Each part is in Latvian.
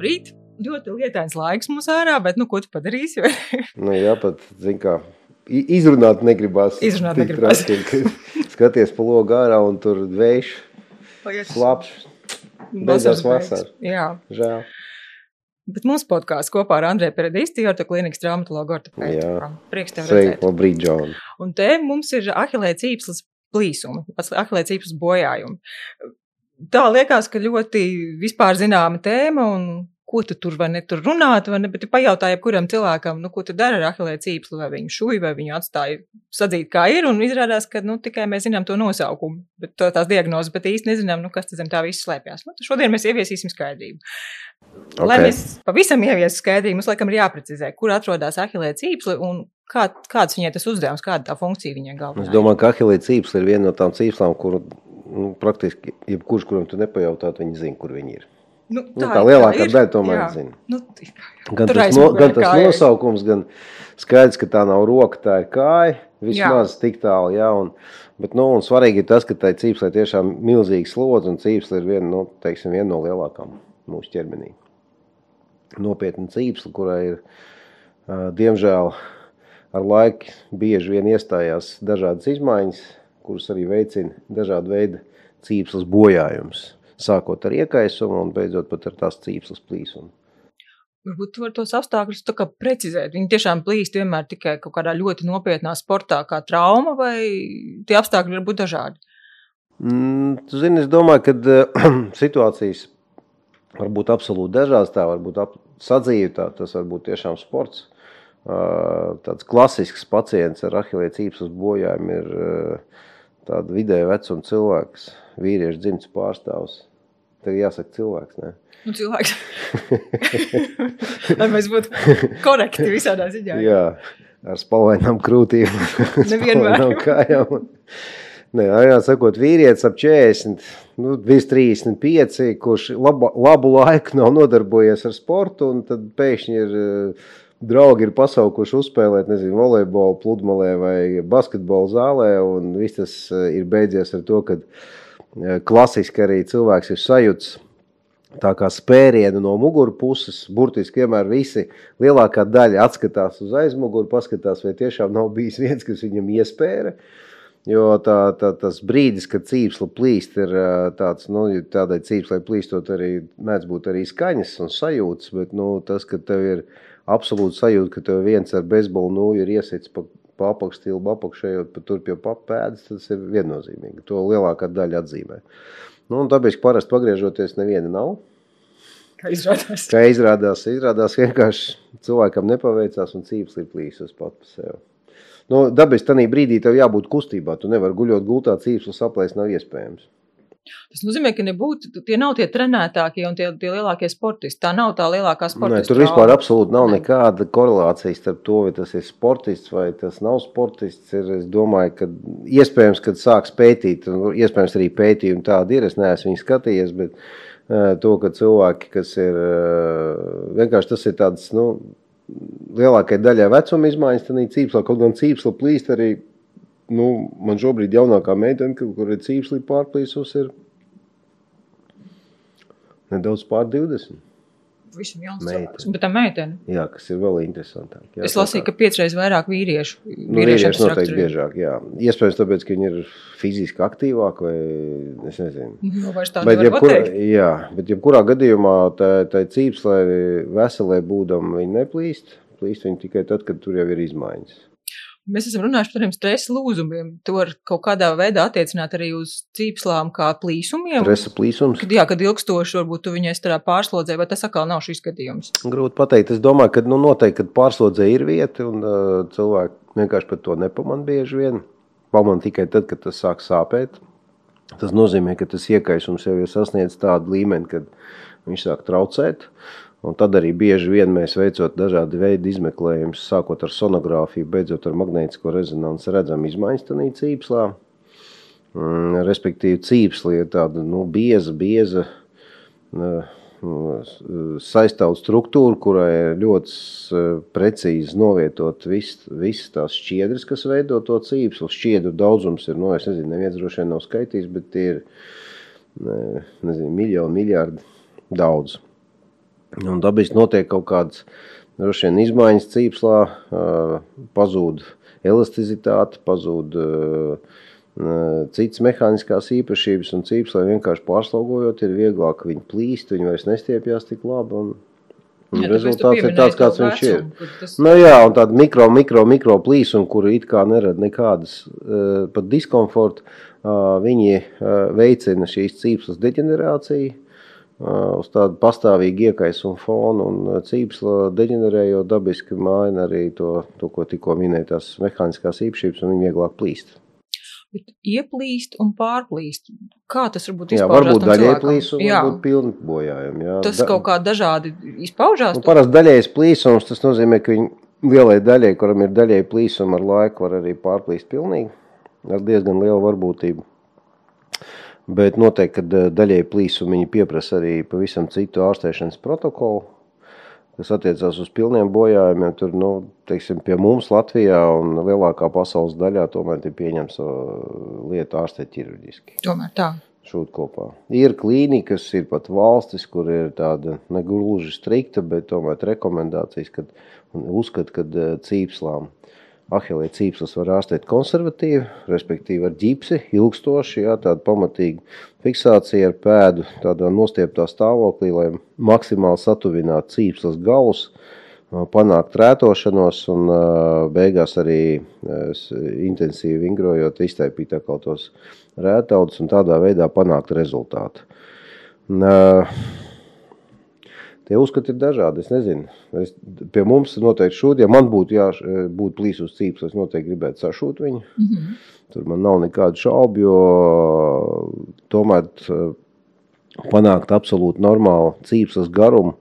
Labrīt! Ļoti lietains laiks mums ārā, bet nu, ko tu padarīsi? nu, jā, pat, zin kā, izrunāt negribās. Izrunāt negribās. Traki, skaties pa logu ārā un tur vējš, slapš. Beidzās vasara. Jā. Žēl. Bet mūsu podkāsts kopā ar Andrēju Peredīsti, Jorta klīnikas traumatologu ortopēdu. Prieks tev Sveiki, redzēt. labrīt, Džon. Un te mums ir ahilē cīpslas plīsumi, ahilē cīpslas bojājumi. Tā liekas, ka ļoti vispār zināma tēma un ko tu tur vai ne tur runāt, vai ne, bet tu pajautāji jebkuram cilvēkam, nu, ko tu dari ar ahilē cīpslu, vai viņu šuj, vai viņu atstāja sadzīt kā ir, un izrādās, ka, nu, tikai mēs zinām to nosaukumu, bet to tās diagnozes, bet īsti nezinām, nu, kas tad zem tā viss slēpjas. Nu, šodien mēs ieviesīsim skaidrību. Okay. Lai mēs pavisam ieviestu skaidrību, mums laikam ir jāprecizē, kur atrodas ahilē cīpsli un kā, kāds viņai tas uzdevums, kāda tā funkcija viņai galvenā. Es domāju, ka ahilē cīpsli ir viena no tām cīpslām, kur nu, praktiski jebkurš, kuram tu nepajautāt, viņi zina, kur viņi ir. Nu, tā, nu, tā lielākā daļa tomēr zina. Nu, gan tas, no, gan tas nosaukums, gan skaidrs, ka tā nav roka, tā ir kāja. Vismaz jā. tik tālu, jā. Un, bet, nu, un svarīgi ir tas, ka tai cīpslē tiešām milzīgs slodzi, un cīpsle ir viena, nu, teiksim, viena no lielākām mūsu ķermenī. Nopietna cīpsle, kurai ir, diemžēl, ar laiku bieži vien iestājās dažādas izmaiņas, kuras arī veicina dažādu veidu cīpslas bojājumus sākot ar iekaisumu un beidzot pat ar tās cīpslas plīsumu. Varbūt tu vari tos apstākļus tā kā precizēt. Viņi tiešām plīst vienmēr tikai kaut kādā ļoti nopietnā sportā, kā trauma, vai tie apstākļi var būt dažādi? Mm, tu zini, es domāju, ka uh, situācijas var būt absolūti dažādas. Tā var būt sadzīve, tā, tas var būt tiešām sports. Uh, tāds klasisks pacients ar ahilē cīpslas bojājumu ir uh, tāda vidēja vecuma cilvēks, vīriešu dzimts pārstāvs Tev jāsaka cilvēks. Ne? Nu, cilvēks. Lai mēs būtu korekti visādā ziņā. Jā, ar spalvainām krūtīm. Nevienmēr. kājām. Nē, jāsakot, vīrietis ap 40, nu, 35, kurš laba, labu laiku nav nodarbojies ar sportu, un tad pēkšņi ir draugi ir pasaukuši uzspēlēt, nezinu, volejbolu pludmalē vai basketbolu zālē, un viss tas ir beidzies ar to, ka Eh, klasiski arī cilvēks ir sajūts tā kā spērienu no mugurpuses. Burtiski vienmēr visi lielākā daļa atskatās uz aizmuguri, paskatās, vai tiešām nav bijis viens, kas viņam iespēra. Jo tā, tā, tas brīdis, kad cīpsla plīst, ir eh, tāds, nu, tādai cīpslai plīstot arī mēdz būt arī skaņas un sajūtas, bet nu, tas, ka tev ir absolūti sajūta, ka tev viens ar bezbolu nūju ir iesits pa pa apakšstilbu apakšējot pa tur pie papēdas, tas ir viennozīmīgi. To lielākā daļa atzīmē. Nu, un tāpēc parasti pagriežoties neviena nav. Kā izrādās? Kā izrādās, izrādās vienkārši cilvēkam nepaveicās un cīps ir plīsus pat pa sevi. Nu, dabiski tanī brīdī tev jābūt kustībā. Tu nevari guļot gultā, cīpslu saplēst nav iespējams. Tas nozīmē, ka nebūtu, tie nav tie trenētākie un tie, tie lielākie sportisti. Tā nav tā lielākā sportista. Nē, tur vispār absolūti nav nekāda korelācija starp to, vai tas ir sportists vai tas nav sportists. Ir, es domāju, ka iespējams, kad sāks pētīt, un iespējams arī pētījumi tādi ir, es neesmu viņu skatījies, bet uh, to, ka cilvēki, kas ir, uh, vienkārši tas ir tāds, nu, lielākajai daļai vecuma izmaiņas, tad cīpsla, kaut gan cīpsla plīst arī nu, man šobrīd jaunākā meitene, kur ir cīpsli pārplīsus, ir nedaudz pār 20. Visam jauns cilvēks. Bet tā meitene? Jā, kas ir vēl interesantāk. Jā, es lasīju, ka piecreiz vairāk vīriešu. Nu, vīrieši noteikti biežāk, jā. Iespējams, tāpēc, ka viņi ir fiziski aktīvāki vai es nezinu. Nu, vairs tā bet, jebkurā, jā, bet jebkurā gadījumā tā, tā cīps, lai veselē būdam, viņi neplīst. Plīst viņi tikai tad, kad tur jau ir izmaiņas. Mēs esam runājuši par tādiem stresa lūzumiem. To var kaut kādā veidā attiecināt arī uz cīpslām, kā plīsumiem. Stresa plīsums. Kad, jā, kad ilgstoši varbūt tu viņai strādā pārslodzē, vai tas atkal nav šis gadījums? Grūti pateikt. Es domāju, ka nu, noteikti, kad pārslodzē ir vieta un uh, cilvēki vienkārši par to nepamanā bieži vien. Pamanā tikai tad, kad tas sāk sāpēt. Tas nozīmē, ka tas iekaisums jau ir sasniedzis tādu līmeni, kad viņš sāk traucēt. Uh, Un tad arī bieži vien mēs veicot dažādu veidu izmeklējumus, sākot ar sonogrāfiju, beidzot ar magnētisko rezonanci, redzam izmaiņas tādā cīpslā. Mm, respektīvi, cīpsla ir tāda nu, bieza, bieza saistāvu struktūra, kurai ļoti precīzi novietot visas vis tās šķiedras, kas veido to cīpslu. Šķiedru daudzums ir, nu, es nezinu, neviens droši vien nav skaitījis, bet tie ir nezinu, miljoni, miljardi daudz. Un dabiski notiek kaut kādas droši vien izmaiņas cīpslā, pazūd elasticitāte, pazūd citas mehāniskās īpašības, un cīpslā vienkārši pārslogojot ir vieglāk viņi plīst, viņi vairs nestiepjās tik labi, un, un Jā, rezultāts ir tāds, kāds viņš ir. tas... Nu jā, un tāda mikro, mikro, mikro plīsuma, kuru it kā nerada nekādas uh, pat diskomforta, uh, viņi uh, veicina šīs cīpslas deģenerāciju uh, uz tādu pastāvīgu iekaisumu fonu, un uh, cīpsla deģenerējot dabiski maina arī to, to ko tikko minēja, tās mehāniskās īpašības, un viņi vieglāk plīst. Bet ieplīst un pārplīst. Kā tas varbūt Jā, izpaužās varbūt tam daļai cilvēkam? plīsuma, Jā, varbūt pilni bojājumi. Jā. tas Da- kaut kā dažādi izpaužās. Nu, parasti daļējais plīsums, tas nozīmē, ka viņi lielai daļai, kuram ir daļēji plīsumi ar laiku, var arī pārplīst pilnīgi ar diezgan lielu varbūtību. Bet noteikti, ka eh, daļēji plīsumi viņi pieprasa arī pavisam citu ārstēšanas protokolu, kas attiecās uz pilniem bojājumiem. Tur, nu, teiksim, pie mums Latvijā un lielākā pasaules daļā tomēr ir pieņems lietu ārstēt ķirurģiski Tomēr tā. šūt kopā. Ir klīnikas, ir pat valstis, kur ir tāda negluži strikta, bet tomēr rekomendācijas, kad uzskata, ka eh, cīpslām ahilē cīpslas var ārstēt konservatīvi, respektīvi ar ģipsi, ilgstoši, jā, tāda pamatīga fiksācija ar pēdu, tādā nostieptā stāvoklī, lai maksimāli satuvinātu cīpslas galus, panākt rētošanos un beigās arī intensīvi vingrojot, iztaipīt atkal tos rētaudus un tādā veidā panākt rezultātu. Tie uzskati ir dažādi. Es nezinu, es, pie mums noteikti šodien, ja man būtu jābūt plīs uz cīpes, es noteikti gribētu sašūt viņu. Mhm. Tur man nav nekādu šaubu, jo tomēr panākt absolūti normālu cīpslas garumu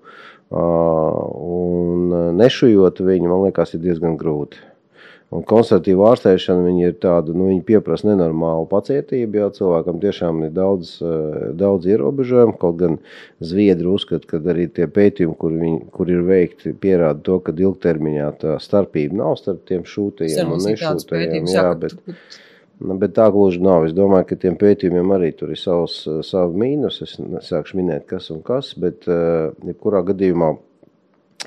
un nešujot viņu, man liekas, ir diezgan grūti. Un konservatīva ārstēšana viņi ir tāda, nu, viņi pieprasa nenormālu pacietību. Jā, cilvēkam tiešām ir daudz, eh, daudz ierobežojumu. Kaut gan Zviedri uzskata, ka arī tie pētījumi, kur, viņi, kur ir veikti, pierāda to, ka ilgtermiņā tā starpība nav starp tiem šūtajiem un nešūtajiem. Jā, bet, Nu, Bet tā gluži nav. Es domāju, ka tiem pētījumiem arī tur ir savs, savi mīnus. Es nesākšu minēt, kas un kas, bet uh, jebkurā gadījumā,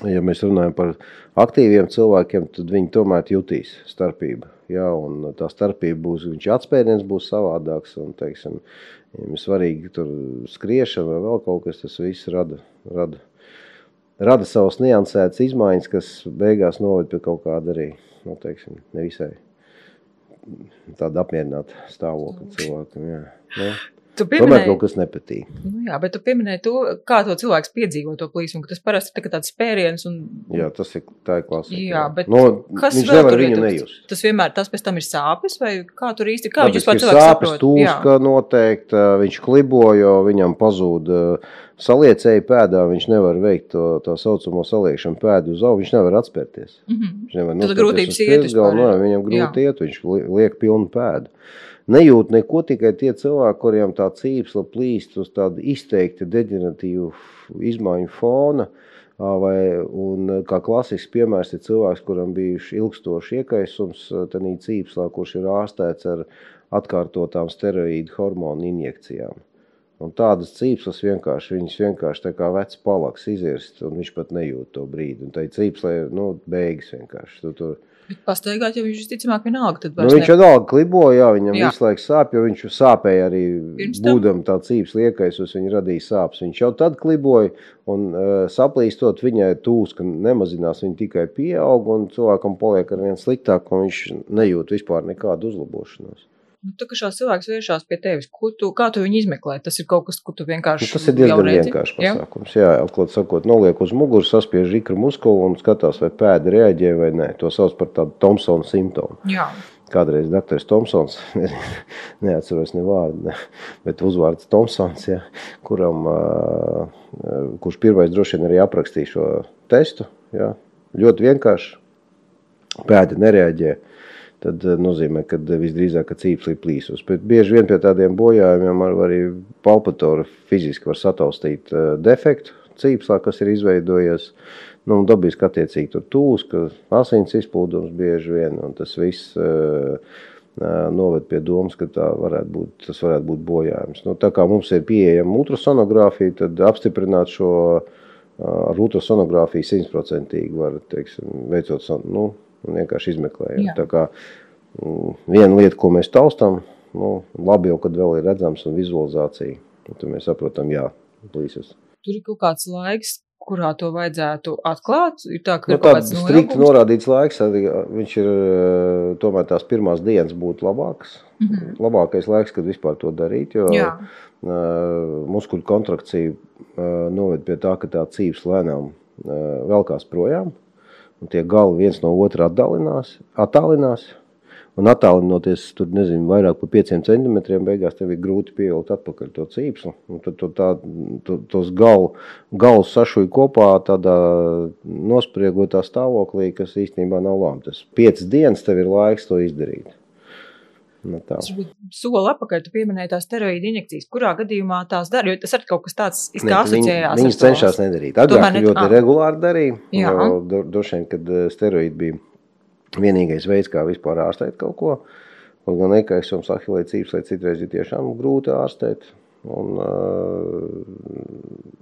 ja mēs runājam par aktīviem cilvēkiem, tad viņi tomēr jutīs starpību. Jā, un tā starpība būs, viņš atspēriens būs savādāks, un, teiksim, ja ir svarīgi tur skriešana vai vēl kaut kas, tas viss rada, rada, rada savas niansētas izmaiņas, kas beigās noved pie kaut kāda arī, nu, teiksim, nevisai tāda apmierināta stāvokļa cilvēkam. Jā. Jā. Tu Tomēr pieminēji, kaut kas nepatīk. nu, jā, bet tu pieminēji to, kā to cilvēks piedzīvo to plīsumu, ka tas parasti ir tāds spēriens un Jā, tas ir, tā ir klasika. Jā, bet no, kas viņš nevar viņu nejust. tas vienmēr tas pēc tam ir sāpes vai kā tur īsti, kā viņš Tāpēc, vispār ka cilvēks sāpes saprot? Jā. tūska noteikti, ā, viņš klibo, jo viņam pazūd ā, saliecēji pēdā, viņš nevar veikt to tā saucamo saliekšanu pēdu uz augu, viņš nevar atspērties. Mhm. Viņš nevar grūtības uz iet piesgalu, jā. Viņam grūti iet, viņš li- liek pilnu pēdu. Nejūt neko tikai tie cilvēki, kuriem tā cīpsla plīst uz tādu izteikti deģeneratīvu izmaiņu fona. Vai, un, kā klasisks piemērs ir cilvēks, kuram bijuši ilgstoši iekaisums tādā cīpslā, kurš ir ārstēts ar atkārtotām steroīdu hormonu injekcijām. Un tādas cīpslas vienkārši, viņas vienkārši tā kā vecs palaks izirst, un viņš pat nejūt to brīdi. Un tai cīpslai nu, beigas vienkārši. Tu, tu, Bet pastaigāt, jau viņš visticamāk vienalga, tad Nu, viņš vienalga klibo, jā, viņam Jā. visu laiku sāp, jo viņš sāpēja arī būdam tā cīps liekaisus, viņa radīja sāpes. Viņš jau tad kliboja, un uh, saplīstot viņai tūska nemazinās, viņa tikai pieaug, un cilvēkam paliek ar vien sliktāk, un viņš nejūt vispār nekādu uzlabošanos. Nu, tā kā šāds cilvēks vēršās pie tevis, tu, kā tu viņu izmeklē? Tas ir kaut kas, ko tu Nu, vienkārši tas ir diezgan vienkāršs Jā? pasākums. Jā, atklāt sakot, noliek uz muguras, saspiež ikru muskuli un skatās, vai pēda reaģē vai nē. To sauc par tādu Thompsona simptomu. Jā. Kādreiz doktors Thompsons, neatceros ne vārdu, ne, bet uzvārds Thompsons, ja, kuram, kurš pirmais droši vien arī aprakstīja šo testu. Ja, ļoti vienkārši. Pēda nereaģē. Tad ā, nozīmē, ka visdrīzāk ka cīpsli plīsus. Bet bieži vien pie tādiem bojājumiem var arī palpatori fiziski var sataustīt ā, defektu cīpslā, kas ir izveidojies. Nu, dabiski attiecīgi tur tūs, ka asins izplūdums bieži vien, un tas viss uh, noved pie domas, ka varētu būt, tas varētu būt bojājums. Nu, tā kā mums ir pieejama ultrasonogrāfija, tad apstiprināt šo ar ultrasonogrāfiju simtprocentīgi var, teiksim, veicot, nu, vienkārši izmeklējot. Tā kā mm, viena lieta, ko mēs taustām, nu, labi jau, kad vēl ir redzams un vizualizācija, tad mēs saprotam, jā, plīsas. Tur ir kaut kāds laiks, kurā to vajadzētu atklāt? Ir tā, ka nu, tāds strikti norādīts laiks, viņš ir tomēr tās pirmās dienas būtu labāks. Mm -hmm. Labākais laiks, kad vispār to darīt, jo Jā. muskuļu kontrakcija noved pie tā, ka tā cīps lēnām velkās projām, un tie gali viens no otra atdalinās, attālinās, Un attālinoties tur, nezinu, vairāk par 5 centimetriem, beigās tev ir grūti pievilkt atpakaļ to cīpslu. Tad tu tā, tu, tos galu, galus sašuji kopā tādā nospriegotā stāvoklī, kas īstenībā nav labi. Tas 5 dienas tev ir laiks to izdarīt. Nu, Soli atpakaļ, tu pieminēji tās steroīdu injekcijas. Kurā gadījumā tās dara? Jo tas ir kaut kas tāds, kā asociējās. Viņi, viņas cenšas nedarīt. Agrāk ļoti regulāri darīja. Droši vien, kad eh, steroīdi bija vienīgais veids, kā vispār ārstēt kaut ko. Kaut gan nekaisums, ahilē cīpslē citreiz ir tiešām grūti ārstēt. Un,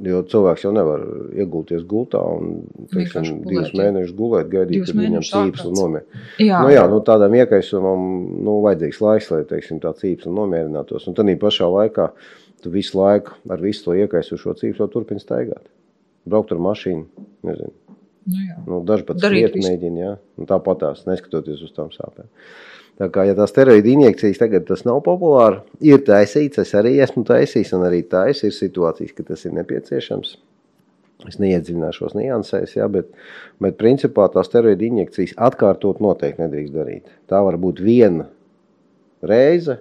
jo cilvēks jau nevar iegulties gultā un teiksim, divus mēnešus gulēt, gaidīt, kad viņam cīpsli nomierina. Jā. Nu, jā, nu, tādam iekaisumam nu, vajadzīgs laiks, lai teiksim, tā cīpsli nomierinātos. Un tad pašā laikā tu visu laiku ar visu to iekaisušo cīpsli turpini staigāt. Braukt ar mašīnu, nezinu, Nu, jā. nu, daži pat skriet mēģina, jā. Un tāpat tās, neskatoties uz tām sāpēm. Tā kā, ja tās steroīdu injekcijas tagad tas nav populāri, ir taisīts, es arī esmu taisījis, un arī tais ir situācijas, ka tas ir nepieciešams. Es neiedziļināšos niansēs, ja, bet, bet principā tās steroīdu injekcijas atkārtot noteikti nedrīkst darīt. Tā var būt viena reize,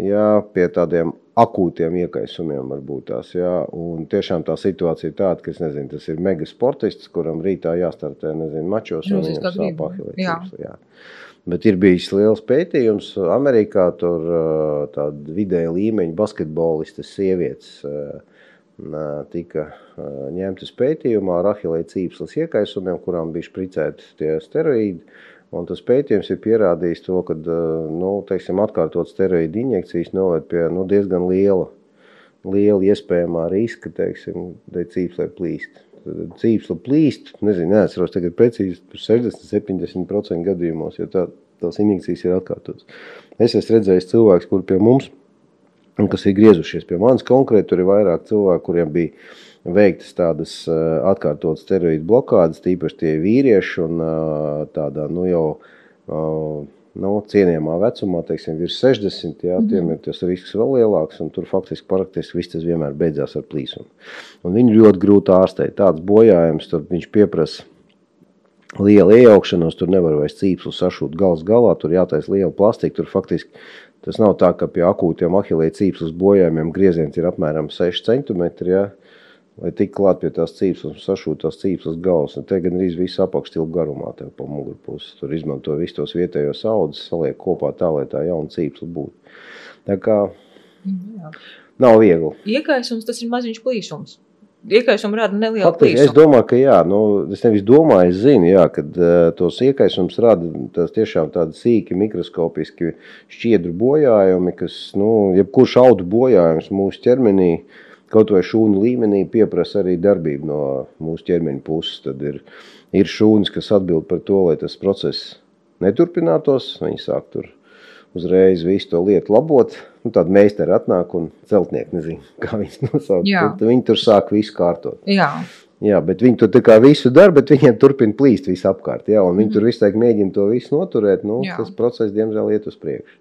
ja, pie tādiem akūtiem iekaisumiem varbūt tās, jā, un tiešām tā situācija ir tāda, ka, es nezinu, tas ir mega sportists, kuram rītā jāstartē, nezinu, mačos, un viņam sāp ahilēs. Jā. Bet ir bijis liels pētījums Amerikā, tur tāda vidēja līmeņa basketbolistas sievietes tika ņemtas pētījumā ar ahilēja cīpslas iekaisumiem, kurām bija špricēti tie steroīdi, Un tas pētījums ir pierādījis to, ka nu, teiksim, atkārtot steroīdu injekcijas noved pie nu, diezgan liela, liela iespējamā riska, teiksim, cīpslē plīst. Cīpsla plīst, nezinu, neatceros tagad precīzi, 60-70% gadījumos, jo tā, tās injekcijas ir atkārtotas. Es esmu redzējis cilvēks, kur pie mums, kas ir griezušies pie manis konkrēti, tur ir vairāk cilvēku, kuriem bija veiktas tādas eh, atkārtotas steroīdu blokādes, tīpaši tie vīrieši un eh, tādā nu jau eh, nu, cienījamā vecumā, teiksim, virs 60, jā, mm -hmm. tiem ir tas risks vēl lielāks, un tur faktiski praktiski viss tas vienmēr beidzās ar plīsumu. Un viņu ļoti grūti ārstēt. Tāds bojājums, tur viņš pieprasa liela iejaukšanos, tur nevar vairs cīpslu sašūt gals galā, tur jātais liela plastika, tur faktiski tas nav tā, ka pie akūtiem ahilē cīpslas bojājumiem grieziens ir apmēram 6 cm, jā, lai tik klāt pie tās cīpslas un sašūt tās cīpslas galvas. Un te gan arī viss apakštilp garumā tev pa mugurpusi. Tur izmanto visus tos vietējos audzes, saliek kopā tā, lai tā jauna cīpsla būtu. Tā kā Jā. nav viegli. Iekaisums tas ir maziņš plīsums. Iekaisums rada nelielu plīsumu. Es domāju, ka jā, nu, es nevis domāju, es zinu, jā, kad uh, tos iekaisums rada tas tiešām tādi sīki mikroskopiski šķiedru bojājumi, kas, nu, jebkurš audu bojājums mūsu ķermenī uh, kaut vai šūnu līmenī pieprasa arī darbību no mūsu ķermeņa puses. Tad ir, ir šūnas, kas atbild par to, lai tas process neturpinātos. Viņi sāk tur uzreiz visu to lietu labot. Nu, Tāda meistara atnāk un celtnieki nezinu, kā viņas nosaukt. Tur, viņi tur sāk visu kārtot. Jā. Jā, bet viņi tur visu dara, bet viņiem turpina plīst visapkārt. Jā, un viņi mm tur visu laiku mēģina to visu noturēt. Nu, jā. tas process, diemžēl, iet uz priekšu.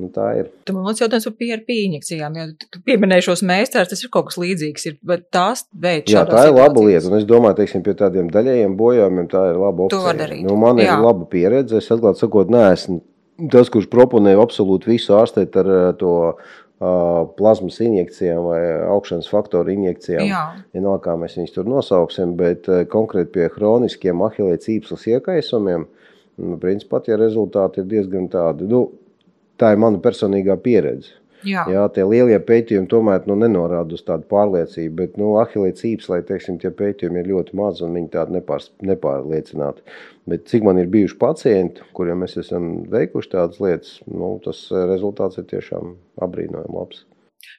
Nu, tā ir. Tu man liekas, jautājums par PRP injekcijām. Ja tu pieminēji šos meistarus, tas ir kaut kas līdzīgs. Ir, bet tās veids Jā, tā ir laba lieta. Un es domāju, teiksim, pie tādiem daļējiem bojājumiem tā ir laba opcija. Nu, man ir Jā. laba pieredze. Es atklāt sakot, neesmu tas, kurš proponē absolūti visu ārstēt ar eh, to plazmas injekcijām vai augšanas faktoru injekcijām. Vienalga, kā mēs viņus tur nosauksim, bet uh, konkrēti pie hroniskiem ahilē cīpslas iekaisumiem, nu, principā tie rezultāti ir diezgan tādi. Nu, tā ir mana personīgā pieredze. Jā. Jā, tie lielie pētījumi tomēr nu, nenorāda uz tādu pārliecību, bet nu, ahilē cīps, lai teiksim, tie pētījumi ir ļoti mazi un viņi tādi nepār, nepārliecināti. Bet cik man ir bijuši pacienti, kuriem mēs esam veikuši tādas lietas, nu, tas rezultāts ir tiešām apbrīnojami labs.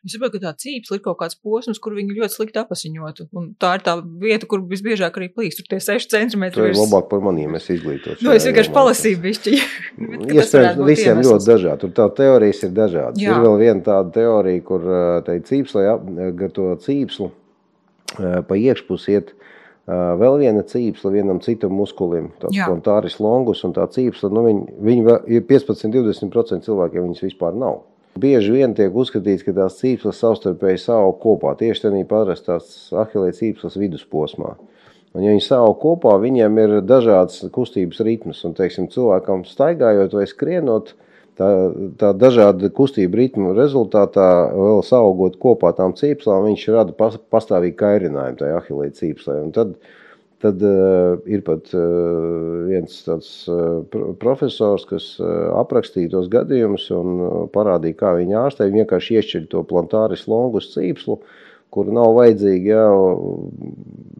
Es saprotu, ka tā cīpsla ir kaut kāds posms, kur viņi ļoti slikti apasiņotu. Un tā ir tā vieta, kur visbiežāk arī plīst. Tur tie 6 centimetri. Tu ir labāk par maniem, es izglītošu. Nu, es vienkārši palasīju bišķi. Iespējams, visiem iemesls. ļoti dažādi. Tur tā teorijas ir dažādas. Jā. Ir vēl viena tāda teorija, kur tai cīpslai gar to cīpslu pa iekšpusi iet vēl viena cīpsla vienam citam muskulim, tāds plantāris longus, un tā cīpsla, nu, viņi, viņi ir 15-20% cilvēkiem viņas vispār nav. Bieži vien tiek uzskatīts, ka tās cīpslas savstarpēji savu kopā, tieši tādā parastās ahilē cīpslas vidusposmā. Un, ja viņi stāv kopā, viņiem ir dažādas kustības ritmas. Un, teiksim, cilvēkam staigājot vai skrienot, tā, tā dažāda kustību ritmu rezultātā, vēl saugot kopā tām cīpslām, viņš rada pas, pastāvīgu kairinājumu tajā ahilē cīpslē. Un tad, tad uh, ir pat uh, viens tāds uh, profesors, kas uh, aprakstīja tos gadījumus un uh, parādīja, kā viņi ārstē. Viņi vienkārši iešķir to plantāris longus cīpslu, kur nav vajadzīgi, jā,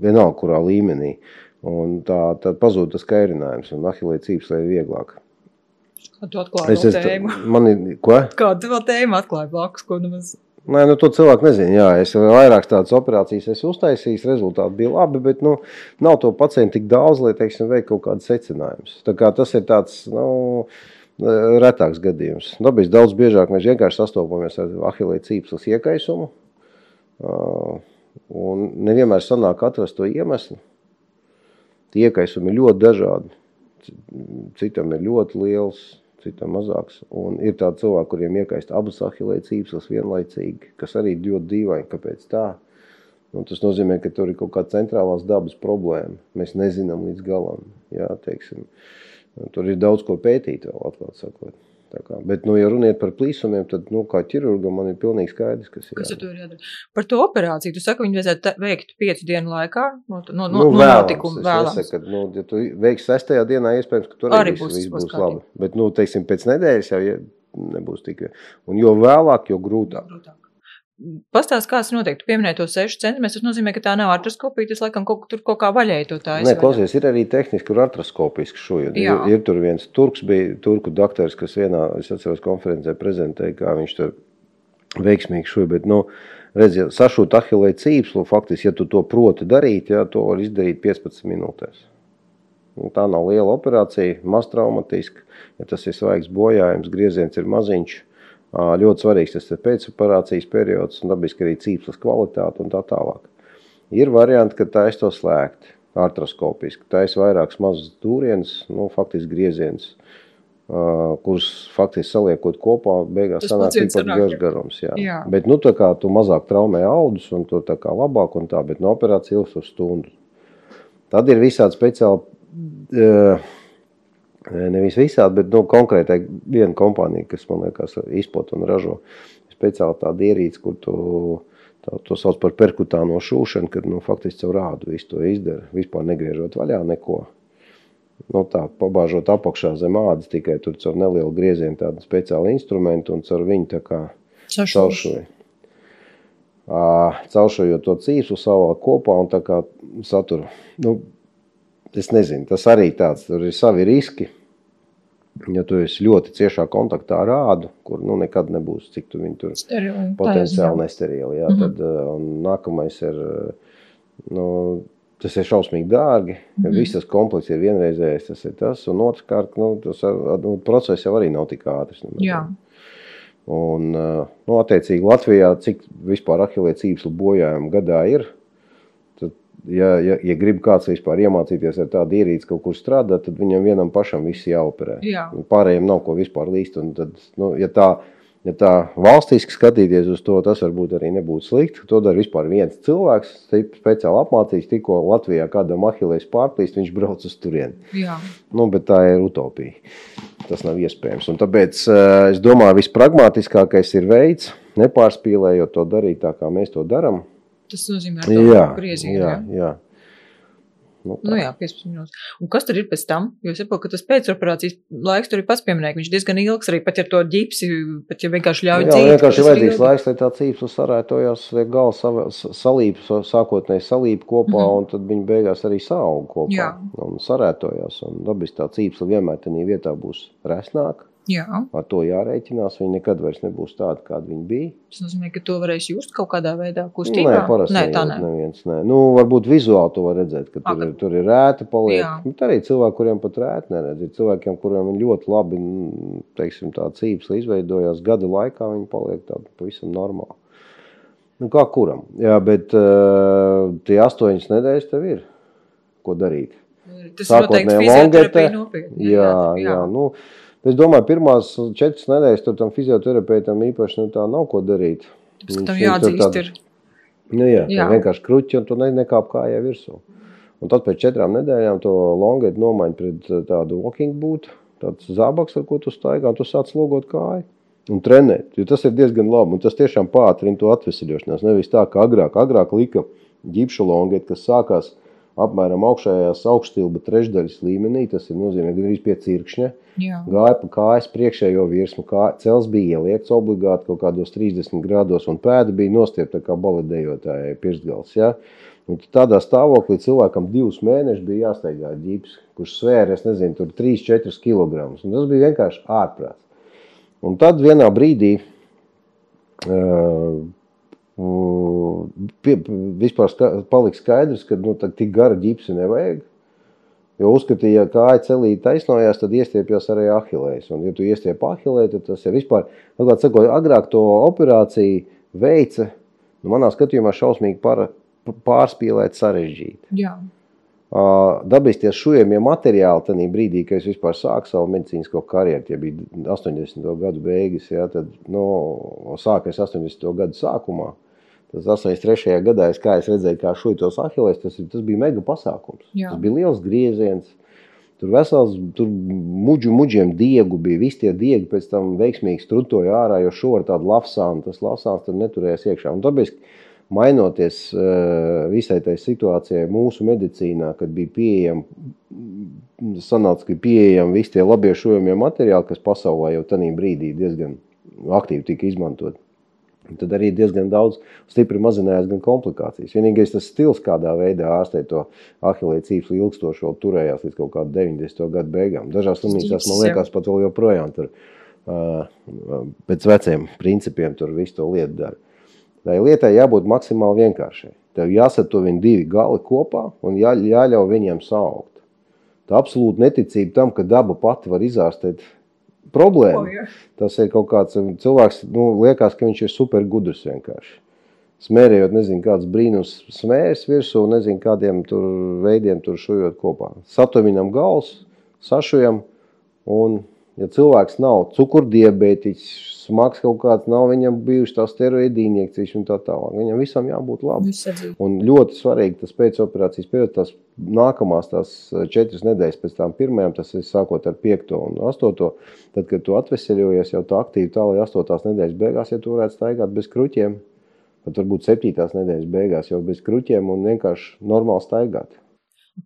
vienalga kurā līmenī. Un tā tad pazūd tas kairinājums, un ahilē cīpslē ir vieglāk. Tu atklāji es, es, tēmu. Man ir, ko? Kādu vēl tēmu atklāji blakus, ko nemaz. Nē, nu, to cilvēku nezinu. Jā, es vairāk tādas operācijas esmu uztaisījis, rezultāti bija labi, bet nu, nav to pacientu tik daudz, lai teiksim, veiktu kaut kādus secinājumus. Tā tas ir tāds nu, retāks gadījums. Dabīs daudz biežāk mēs vienkārši sastopamies ar ahilē cīpslas iekaisumu. Un nevienmēr sanāk atrast to iemeslu. Tie iekaisumi ir ļoti dažādi. Citam ir ļoti liels, citam mazāks. Un ir tādi cilvēki, kuriem iekaist abas ahilē cīpslas vienlaicīgi, kas arī ļoti dīvaini, kāpēc tā. Un tas nozīmē, ka tur ir kaut kāda centrālās dabas problēma. Mēs nezinām līdz galam. Jā, teiksim. Tur ir daudz ko pētīt vēl, atklāt sakot. Kā, bet, nu, ja runiet par plīsumiem, tad, nu, kā ķirurgam, man ir pilnīgi skaidrs, kas ir. Kas tur ir jādara? Par to operāciju, tu saki, viņu vajadzētu veikt piecu dienu laikā, no, no, nu, no notikuma vēlams. Nesaku, ka, nu, ja tu veiksi sestajā dienā, iespējams, ka tur arī viss, viss būs, būs labi. Bet, nu, teiksim, pēc nedēļas jau ja nebūs tik, un jo vēlāk, jo grūtāk. Grūtāk. Pastāst, kāds notiek. Tu pieminēji to 6 centimetrus. Tas nozīmē, ka tā nav artroskopija. Tas, laikam, kaut, tur kaut kā vaļēji to tā. Nē, klausies, ir arī tehniski, kur artroskopiski šoju. Ir, ir tur viens turks, bija turku doktors, kas vienā, es atceros, konferencē prezentēja, kā viņš tur veiksmīgi šoju. Bet, nu, redz, ja sašūt ahilē cīpslu, faktiski, ja tu to proti darīt, jā, to var izdarīt 15 minūtēs. Nu, tā nav liela operācija, maz traumatiska. Ja tas ir svaigs bojājums, grieziens ir maziņš Ļoti svarīgs tas ir pēcoperācijas periods un dabiski arī cīpslas kvalitāte un tā tālāk. Ir varianti, ka taisa to slēgt artroskopiski. Taisa vairākas mazas dūrienas, nu, faktiski grieziens, uh, kurus faktiski saliekot kopā, beigās sanāk tikpat garš garums. Jā. Jā. Bet, nu, tā kā tu mazāk traumē audus un tu tā kā labāk un tā, bet no operācija ilgs uz stundu. Tad ir visādi speciāli uh, Nevis visādi, bet nu, konkrētai viena kompānija, kas man liekas izplat un ražo speciāli tādu ierīci, kur tu tā, to sauc par perkutāno šūšanu, kad nu, faktiski caur rādu visu to izdara, vispār negriežot vaļā neko. Nu, tā, pabāžot apakšā zem ādas, tikai tur caur nelielu griezienu tādu speciālu instrumentu un caur viņu tā kā cauršoju. Cauršojot to cīsu savā kopā un tā kā saturu. Nu, es nezinu, tas arī tāds, tur ir savi riski. Ja tu esi ļoti ciešā kontaktā ar rādu, kur nu, nekad nebūs, cik tu viņu tur Sterili, potenciāli nesterili, jā, mm -hmm. tad uh, nākamais ir, nu, tas ir šausmīgi dārgi, mm -hmm. viss tas komplekss ir vienreizējais, tas ir tas, un otrkārt, nu, tas nu, process jau arī nav tik ātrs. Nemaz. Jā. Un, nu, attiecīgi Latvijā, cik vispār cīpslu bojājumu gadā ir, ja, ja, ja grib kāds vispār iemācīties ar tādu ierīci kaut kur strādāt, tad viņam vienam pašam viss jāoperē. Jā. Pārējiem nav ko vispār līst. Tad, nu, ja tā, ja tā valstiski skatīties uz to, tas varbūt arī nebūtu slikti. To dara vispār viens cilvēks, speciāli apmācīts, tikko Latvijā kādam ahilēs pārplīst, viņš brauc uz turieni. Nu, bet tā ir utopija. Tas nav iespējams. Un tāpēc es domāju, vispragmātiskākais ir veids, nepārspīlējot to darīt tā, kā mēs to darām Tas nozīmē, ka jā, griezienu, jā, jā. Nu, tā. nu jā, 15 minūtes. Un kas tur ir pēc tam? Jo es saprotu, ka tas pēcoperācijas laiks tur ir pats pieminēja, viņš diezgan ilgs arī pat ar to ģipsi, pat ja vienkārši ļauj dzīvot. Jā, vienkārši ir vajadzīgs laiks, lai tā cīpsa sarētojās, vai gala salīp, sākotnēji salīp kopā, mm -hmm. un tad viņi beigās arī saug kopā. Jā. Un sarētojās, un dabiski tā cīpsa vienmēr tenī vietā būs resnāka Jā. Ar to jārēķinās. Viņi nekad vairs nebūs tādi, kādi viņi bija. Tas nozīmē, ka to varēs just kaut kādā veidā Nē, kustībā. parasti Nē, tā nē. neviens. Nē. Nu, varbūt vizuāli to var redzēt, ka tur, Ak. ir, tur ir rēta paliek. Bet arī cilvēki, kuriem pat rēta neredz. Ir cilvēkiem, kuriem ir ļoti labi, mm, teiksim, tā cīpsla izveidojās gada laikā, viņi paliek tādi pavisam normāli. Nu, kā kuram? Jā, bet uh, tie astoņas nedēļas tev ir, ko darīt. Tas noteikti Sākotnēji fizioterapija nopietni. Jā, jā. jā. Nu, es domāju, pirmās četras nedēļas tam fizioterapeitam īpaši nu, tā nav ko darīt. Viņš tam tāda- ir. Nu, jā, jā. Vienkārši kruķi, un tu ne, nekāp kājā virsū. Un tad pēc četrām nedēļām to longetu nomaiņu pret uh, tādu walking boot, tāds zābaks, ar ko tu staigā, un tu sāc logot kāju. Un trenēt, jo tas ir diezgan labi. Un tas tiešām pātrina to atvesaļošanos. Nevis tā, kā agrāk, agrāk lika ģipšu longetu, kas sākās apmēram augšējās augststilba trešdaļas līmenī. Tas ir nozīmē gandrīz pie cirkšņa. Jā. Gāja pa kājas priekšējo virsmu, kā cels bija ieliekts obligāti kaut kādos 30 grādos, un pēda bija nostiepta kā baladējotājai pirkstgals. Ja? Un tādā stāvoklī cilvēkam divus mēnešus bija jāsteigā ģips, kurš svēra, es nezinu, tur 3-4 kg. Tas bija vienkārši ārprāts. Un tad vienā brīdī uh, pie, vispār ska, palika skaidrs, ka nu, tik gara ģipsi nevajag. Jo uzskatīja, ka kāja celīja taisnojās, tad iestiepjas arī ahilēs. Un, ja tu iestiep ahilē, tad tas ir vispār, atklāt sakot, agrāk to operāciju veica, nu, manā skatījumā šausmīgi par, pārspīlēt sarežģīti. Jā. Ā, Dabiskie šujamie materiāli tajā brīdī, kad es vispār sāku savu medicīnisko karjeru, tie bija 80. gadu beigas, ja, tad nu, sākās 80. gadu sākumā. Tas 83. gadā, es, kā es redzēju, kā šūtos ahilēs, tas, ir- tas bija mega pasākums. Jā. Tas bija liels grieziens. Tur vesels, tur muģu, muģiem diegu bija. Visi tie diegi pēc tam veiksmīgi strutoja ārā, jo šo ar tādu lafsānu, tas lafsāns tur neturējās iekšā. Un tāpēc, mainoties eh, visai tai situācijai mūsu medicīnā, kad bija pieejami, sanāca, ka pieejami visi tie labie šojamie materiāli, kas pasaulē jau tajā brīdī diezgan aktīvi tika izmantot. Tad arī diezgan daudz stipri mazinājās gan komplikācijas. Vienīgais tas stils, kādā veidā ārstē to ahilēju cīpslu ilgstošo, turējās līdz kaut kādam 90. gadu beigām. Dažās slimnīcās, man liekas, pat vēl joprojām tur uh, pēc veciem principiem tur visu to lietu dara. Tai lietai jābūt maksimāli vienkāršai. Tev jāsat to viņi divi gali kopā un jā, jāļauj viņiem saukt. Tā absolūti neticība tam, ka daba pati var izārstēt problēmu. O, jā. Tas ir kaut kāds cilvēks, nu, liekas, ka viņš ir super gudrs vienkārši. Smērējot, nezinu, kāds brīnums smērs virsū, nezinu, kādiem tur veidiem tur šujot kopā. Satuvinam gals, sašujam, un, ja cilvēks nav cukurdiabētiķis, smags kaut kāds, nav viņam bijuši tā steroīdi injekcijas un tā tālāk. Viņam visam jābūt atzīst. Un ļoti svarīgi tas pēcoperācijas periods, tās nākamās tās četras nedēļas pēc tām pirmajām, tas ir sākot ar 5. un 8. Tad, kad tu atveseļojies jau tā aktīvi tā, lai 8. nedēļas beigās, ja tu varētu staigāt bez kruķiem, tad varbūt 7. nedēļas beigās jau bez kruķiem un vienkārši normāli staigāt.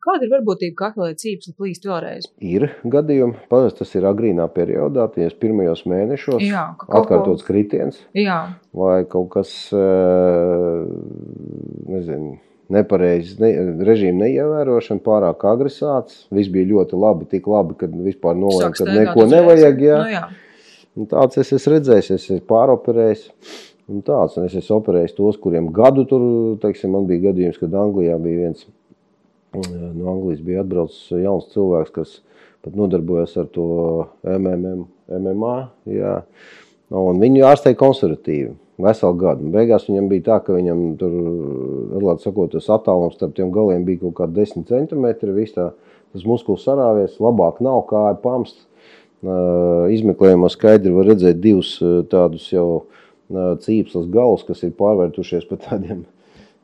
Kāda ir varbūtība, ka aklē cīpsli plīst vēlreiz? Ir gadījumi, parasti tas ir agrīnā periodā, tie pirmajos mēnešos, Jā, ka kaut ko- atkārtots kritiens. Jā, vai kaut kas eh, nezinu, nepareizs, ne, režīma neievērošana, pārāk agresāts. Viss bija ļoti labi, tik labi, ka vispār nolēma, ka neko nevajag. Jā. Nu, jā. Un tāds es esmu redzējis, es esmu pāroperējis. Un tāds, un es esmu operējis tos, kuriem gadu tur, teiksim, man bija gadījums, kad Anglijā bija viens, no Anglijas bija atbraucis jauns cilvēks, kas pat nodarbojas ar to MMM, MMA, jā. Un viņu ārstēja konservatīvi. Veselu gadu. Beigās viņam bija tā, ka viņam tur, atklāti sakot, tas attālums starp tiem galiem bija kaut kādi 10 centimetri. Viss tā, tas muskulis sarāvies, labāk nav kāja pamst. Uh, Izmeklējumā skaidri var redzēt divus uh, tādus jau cīpslas galus, kas ir pārvērtušies par tādiem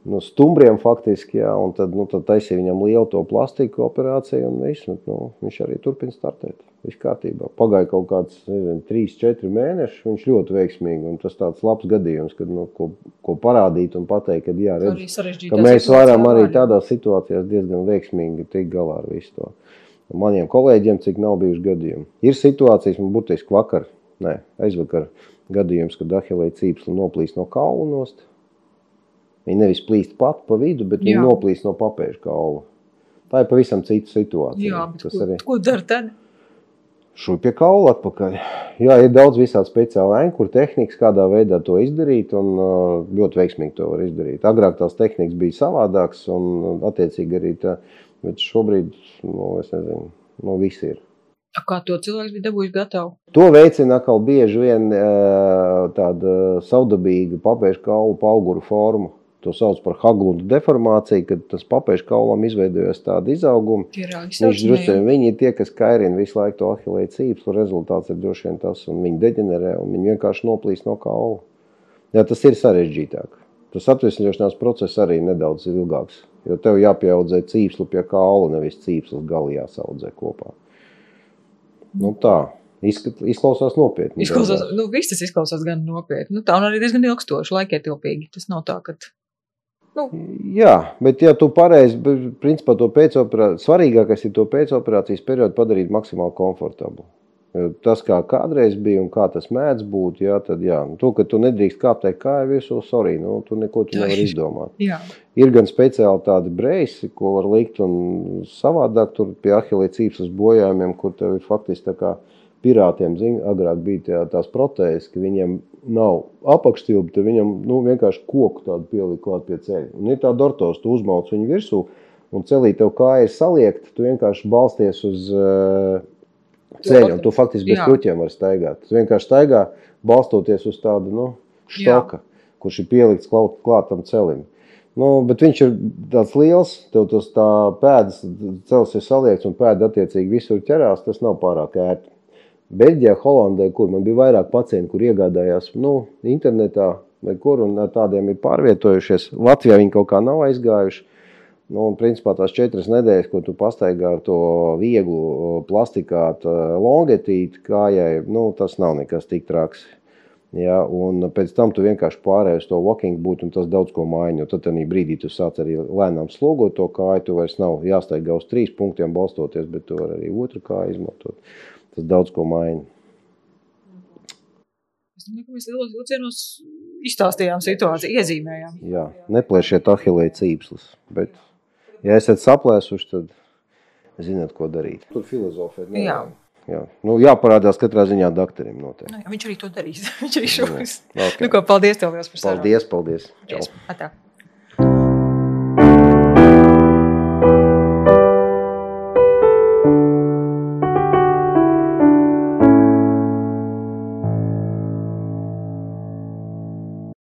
nu, stumbriem faktiski. Jā, un tad, nu, tad taisīja viņam lielu to plastiku operāciju un viss. Nu, nu, viņš arī turpina startēt. Viss kārtībā. Pagāja kaut kāds nezinu, 3, 4 mēneši. Viņš ļoti veiksmīgi. Un tas tāds labs gadījums, kad, nu, ko, ko parādīt un pateikt, ka, jā, redz, ka mēs varam arī tādās situācijās diezgan veiksmīgi tikt galā ar visu to. Maniem kolēģiem, cik nav bijuši gadījumi. Ir situācijas, man burtiski vakar, ne, aizvakar gadījums, kad ahilēja cīpsla noplīst no kaula nost. Viņa nevis plīst pat pa vidu, bet viņa noplīst no papēža kaula. Tā ir pavisam cita situācija. Jā, bet ko, arī ko dara tad? šūp pie kaula atpakaļ. Jā, ir daudz visādi speciāli ēni, kur tehnikas kādā veidā to izdarīt, un ļoti veiksmīgi to var izdarīt. Agrāk tās tehnikas bija savādākas, un attiecīgi arī tā, bet šobrīd, nu, es nezinu, nu, viss ir. Kā to cilvēks bija dabūjis gatavu? To veicina atkal bieži vien tāda saudabīga papēžu kaulu pauguru forma. To sauc par haglundu deformāciju, kad tas papēžu kaulam izveidojas tāda izauguma. Viņš drusku, viņi ir tie, kas kairina visu laiku to ahilēju cīpslu, rezultāts ir droši vien tas, un viņi deģenerē, un viņi vienkārši noplīst no kaula. Jā, tas ir sarežģītāk. Tas atvesļošanās process arī nedaudz ilgāks, jo tev jāpieaudzē cīpslu pie kaula, nevis cīpslas gali jāsaudzē kopā. Nu tā. Izklausās nopietni. Izklausās, nu, viss tas izklausās gan nopietni. Nu, tā arī diezgan ilgstoši, laikietilpīgi. Tas nav tā, ka Nu. Jā, bet ja tu pareizi, principā to pēcoperācijas, svarīgākais ir to pēcoperācijas periodu padarīt maksimāli komfortablu. Tas, kā kādreiz bija un kā tas mēdz būt, jā, tad jā. To, ka tu nedrīkst kāpt tai kāju virsū, sorry, nu, tu neko tu nevar izdomāt. Jā. Ir gan speciāli tādi breisi, ko var likt un savādāk tur pie ahilē cīpsas bojājumiem, kur tev ir faktiski tā kā pirātiem, zin, agrāk bija tā, tās protēzes, ka viņiem nav apakšstilbi, tad viņam nu, vienkārši koku tādu pielikt klāt pie ceļa. Un ir tāda ortos, tu uzmauc viņu virsū, un celī tev kāja ir saliekta, tu vienkārši balsties uz uh, ceļa, un tu faktiski bez Jā. kruķiem var staigāt. Tu vienkārši staigā, balstoties uz tādu, nu, štoka, Jā. kurš ir pielikts klāt, klātam celim. Nu, bet viņš ir tāds liels, tev tas tā pēdas, cels ir saliekts un pēda attiecīgi visur ķerās, tas nav pārāk ērti. Beļģijā, Holandē, kur man bija vairāk pacientu, kur iegādājās nu, internetā, vai kur un tādiem ir pārvietojušies. Latvijā viņi kaut kā nav aizgājuši. Nu, un, principā tās četras nedēļas, ko tu pastaigā ar to vieglu plastikātu longetīti kājai, nu, tas nav nekas tik traks. Ja, un pēc tam tu vienkārši pārēji uz to walking būtu, un tas daudz ko maina. Tad tādā brīdī tu sāc arī lēnām slogot to kāju. Tu vairs nav jāstaigā uz trīs punktiem balstoties, bet tu vari arī otru kāju izmantot tas daudz ko maina. Es domāju, ka mēs lielos vilcienos izstāstījām situāciju, iezīmējām. Jā, neplēšiet ahilēju cīpslis, bet, ja esat saplēsuši, tad zināt, ko darīt. Tur filozofēt. Ne? Jā. Jā. Nu, jāparādās katrā ziņā doktoram noteikti. Nu, jā, viņš arī to darīs. viņš arī šos. Okay. Nu, ko, paldies tev liels par sarunu. Paldies, paldies. Čau. Atā.